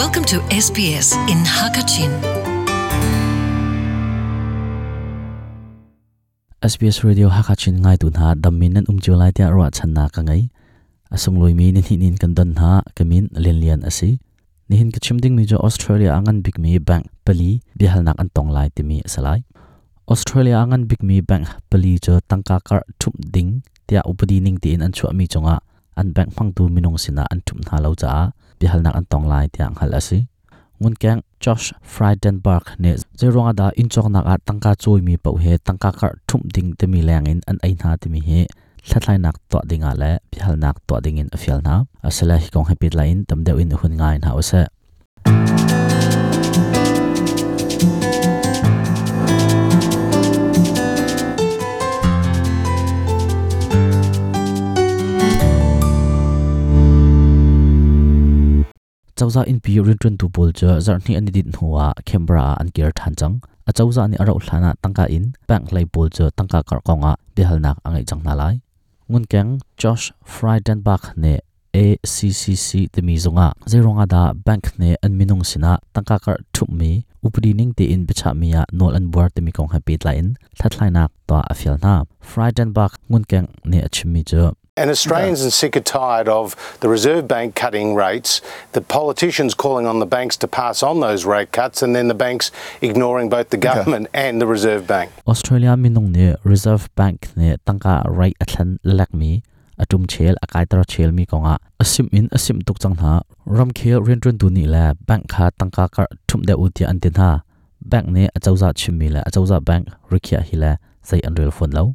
Welcome to SBS in Hakachin. SBS Radio Hakachin ngai mê nên damin nan umchu lai tia ro chan na ka ngai. Asung loi mi nin hin kan dan ha kamin len lian asi ni hin ka chimding mi jo Australia angan big mi bank pali bihal nak an tong lai ti mi salai Australia angan big mi bank pali jo tangka kar thum ding, tia upadi ning ti in an chu mi chonga. An bank phang tu minong sina an thum na lo cha bihal nak an tong lai tia hal asi ngun keng Josh Frydenberg ne zeronga da inchok nak a tangka choi mi pau he tangka kar thum ding te mi leng in an ai na te mi he thlatlai nak to dinga le bihal nak to ding in afial na asala hi kong happy line tam deu in hun ngai na ose chawza in pi rin tun tu bol cha zar ni ani dit huwa canberra an ker than chang a chawza ni aro thlana tangka in bank lai bol cha tangka kar konga bihal nak angai chang na lai ngun keng josh frydenbach ne ACCC te mi zonga zeronga da bank ne an minung sina tangka kar thup mi upri ning te in bicha mia nol an buar te mi kong happy line thathlai nak to afial na frydenbach ngun keng ne achimi cha And Australians are sick and tired of the Reserve Bank cutting rates, the politicians calling on the banks to pass on those rate cuts, and then the banks ignoring both the government and the Reserve Bank. Australia minung ne Reserve Bank ne tangka rai athan lalak mi atum chel akai tar chel mi konga. Asim in asim tuk chang na ram khel ren tun tu ni la bank kha tangka kar thum de uti an tin ha bank ne achauza chimmi la achauza bank rikhia hi la sai an phone lo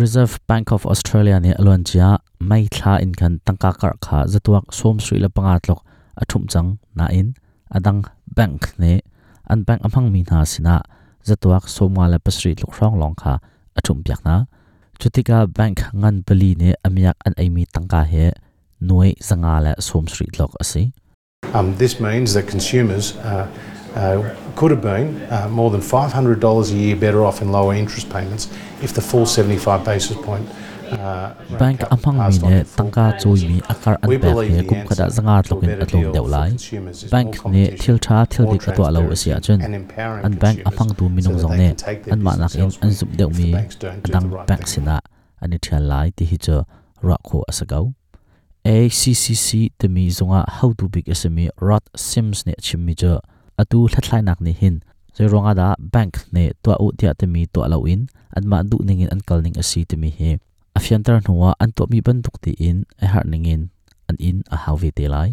Reserve Bank of Australia เนี่ยอลวนจ้าไม่ท่าอินกันตั้งกากรขาจะตัวสวมสุยละปังอาตลกอถุมจังนาอินอดัง bank เนี่ยอัน bank อพังมีนาสินะจะตัวสวมมาละปัสรีลูกร้องลองขาอถุมเปียกนะจุติกา bank งันเปลีเนี่ยอเมียกอันไอมีตั้งกาเฮหน่วยสังอาละสวมสุยลกอสิ Um, this means that consumers uh, uh, could have been uh, more than $500 a year better off in lower interest payments if the full 75 basis point uh, bank cut amhang mi ne tangka choi mi akar an believe he kum khada zanga tlokin atlom deal deu for lai. consumers is bank ne thil tha thil dik atwa lo asia empowering an bank amhang tu minung zong ne an ma nak in an zup deu mi adang bank sina ani thial lai ti hi cho ra kho asagau ACCC te mi zonga how to big SME Rod Sims ne chimmi cho atu thlatlai nak ni hin. Zeronga da bank ne to u tia te mi to lo in. An ma du ningin an kal ning asi te mi he a afiantar nuwa an to mi ban tuk ti in a har ningin. An in a how ve te lai.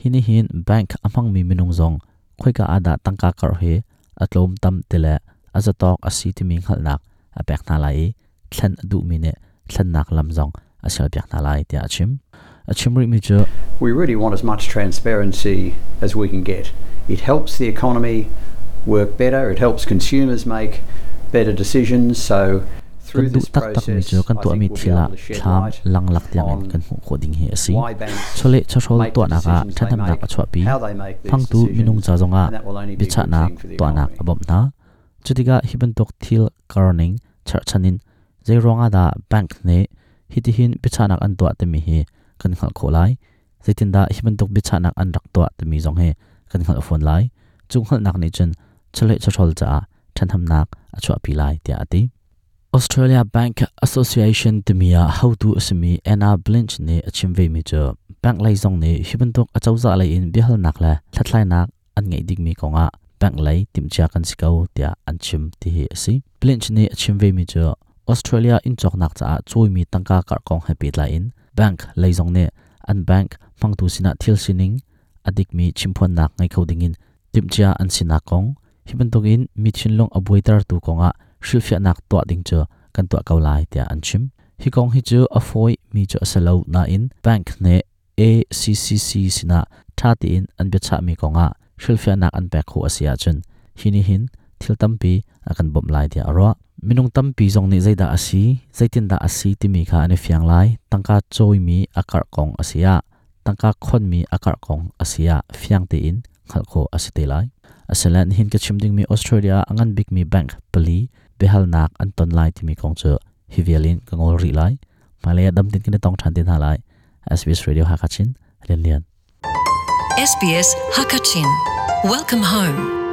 Hini hin, bank amang mi minung zong. Khoi ka ada tangka kar he atlom tam tele azatok asi ti mi khal nak. A pek na lai thlan du mi ne thlan nak lam zong. Asal pek na lai tia achim a chimric major. We really want as much transparency as we can get. It helps the economy work better. It helps consumers make better decisions. So through this process, I think we'll be able light on why banks make decisions they make, how they make these decisions, and that will only be a good thing for the economy. Chutiga hiben tok thil karning charchanin zai ronga da bank ne hitihin pichanak an tuwa te mi hi kan khal kho kholai zaitin da hiban tok bi chanak an rak to te mi jong he. Kan khal phone lai chung khal nak ni chen chale cha chachol cha than ham nak a chwa pi lai ti. Ati Australia Bank Association timia how to asmi Anna Blinch ne achim ve mi cho bank lai jong ne hiban tok achauza dạ lai in, bi hal nak la thathlai nak an ngei dik mi konga bank lai tim cha kan sikau tia an chim ti hi asi Blinch ne achim ve mi cho Australia in chok nak cha choi mi tangka kar kong happy la in bank lai zong ne an bank mang tu sina thil sining, adik mi chimphon nak ngai khoding in. Tim cha an sina kong hiben tok in mi chinlong abuitar tu konga shilfia nak to ding cho kan to kau lai tia an chim. Hi kong hi chu a foi mi cho salo na in. Bank ne ACCC sina tha ti in an be cha mi konga shilfia nak an pek khu asia chun. Hini hin thil tampi akan bom lai tia ro minung tampi zong ni zaida asi zaitin da asi ti mi kha ane fiang lai. Tangka choi mi akar kong asia tangka khon mi akar kong asia fiang te in, khal kho asite lai. Asalan hin ka chimding mi australia angan big mi bank pali behal nak an ton lai ti mi kong cho hivialin kangol ri lai. Malaya dam tin kine tong than tin halai SBS radio hakachin lian lian SBS Hakachin. Welcome home.